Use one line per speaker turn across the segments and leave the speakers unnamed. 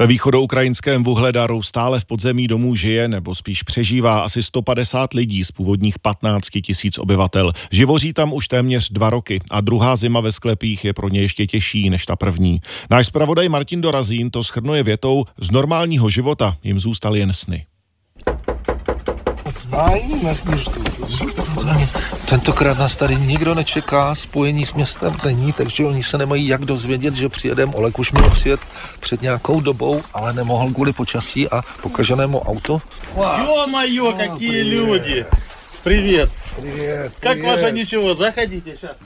Ve východoukrajinském Vuhledaru stále v podzemí domů žije nebo spíš přežívá asi 150 lidí z původních 15 tisíc obyvatel. Živoří tam už téměř dva roky a druhá zima ve sklepích je pro ně ještě těžší než ta první. Náš zpravodaj Martin Dorazín to schrnuje větou, z normálního života jim zůstaly jen sny.
Tentokrát nás tady nikdo nečeká, spojení s městem není, takže oni se nemají jak dozvědět, že přijedeme. Olek už měl přijet před nějakou dobou, ale nemohl kvůli počasí a pokaženému auto.
Wow. Jo-моё, какие люди! Привет!
Привет,
Как ваше ничего? Заходите сейчас.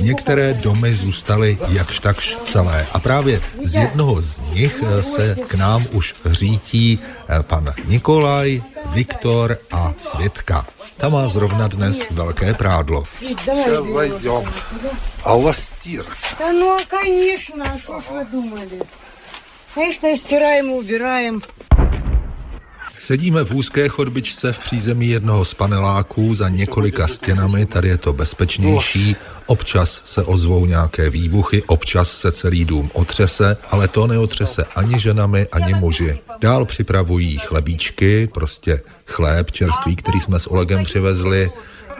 Některé domy zůstaly jakž takž celé a právě z jednoho z nich se k nám už řítí eh, pan Nikolaj, Viktor a Světka. Ta má zrovna dnes velké prádlo. Сейчас зайдем. А у вас стир?
Да ну, конечно, а что ж вы думали? Конечно, стираем и убираем.
Sedíme v úzké chodbičce v přízemí jednoho z paneláků za několika stěnami, tady je to bezpečnější. Občas se ozvou nějaké výbuchy, občas se celý dům otřese, ale to neotřese ani ženami, ani muži. Dál připravují chlebíčky, prostě chléb čerstvý, který jsme s Olegem přivezli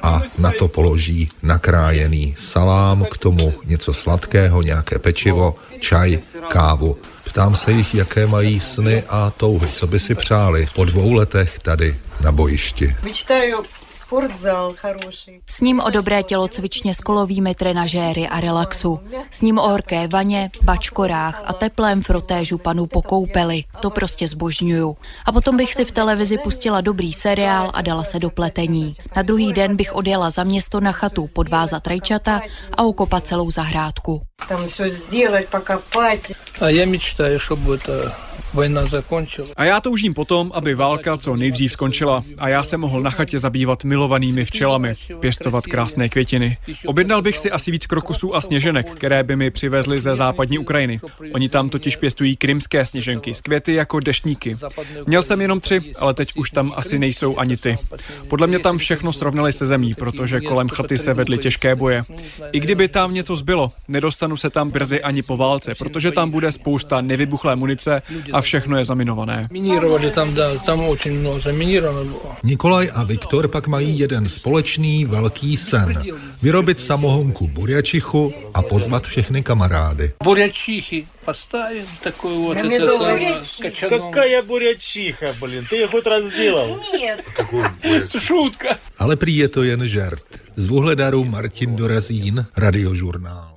a na to položí nakrájený salám, k tomu něco sladkého, nějaké pečivo, čaj, kávu. Ptám se jich, jaké mají sny a touhy, co by si přáli po dvou letech tady na bojišti.
S ním o dobré tělocvičně s kolovými trenažéry a relaxu. S ním o horké vaně, bačkorách a teplém frotéžu panů pokoupeli. To prostě zbožňuju. A potom bych si v televizi pustila dobrý seriál a dala se do pletení. Na druhý den bych odjela za město na chatu podvázat rajčata a okopat celou zahrádku.
Там все сделать, покопать.
А я мечтаю, чтобы эта Vojna zakončila.
A já toužím potom, aby válka co nejdřív skončila a já se mohl na chatě zabývat milovanými včelami, pěstovat krásné květiny. Objednal bych si asi víc krokusů a sněženek, které by mi přivezli ze západní Ukrajiny. Oni tam totiž pěstují krymské sněženky z květy jako deštníky. Měl jsem jenom tři, ale teď už tam asi nejsou ani ty. Podle mě tam všechno srovnali se zemí, protože kolem chaty se vedly těžké boje. I kdyby tam něco zbylo, nedostanu se tam brzy ani po válce, protože tam bude spousta nevybuchlé munice a všechno je zaminované.
Минировали там, да, там очень много заминировано было.
Nikolaj a Viktor pak mají jeden společný velký sen. Vyrobit samohonku burjačichu a pozvat všechny kamarády.
Бурячихи поставим, такой вот это
Помидоры.
самое, качаном.
Какая бурячиха, блин, ты ее хоть раз сделал?
Нет.
Шутка.
Ale prý je to jen žert. Z Vuhledaru Martin Dorazín, Radiožurnál.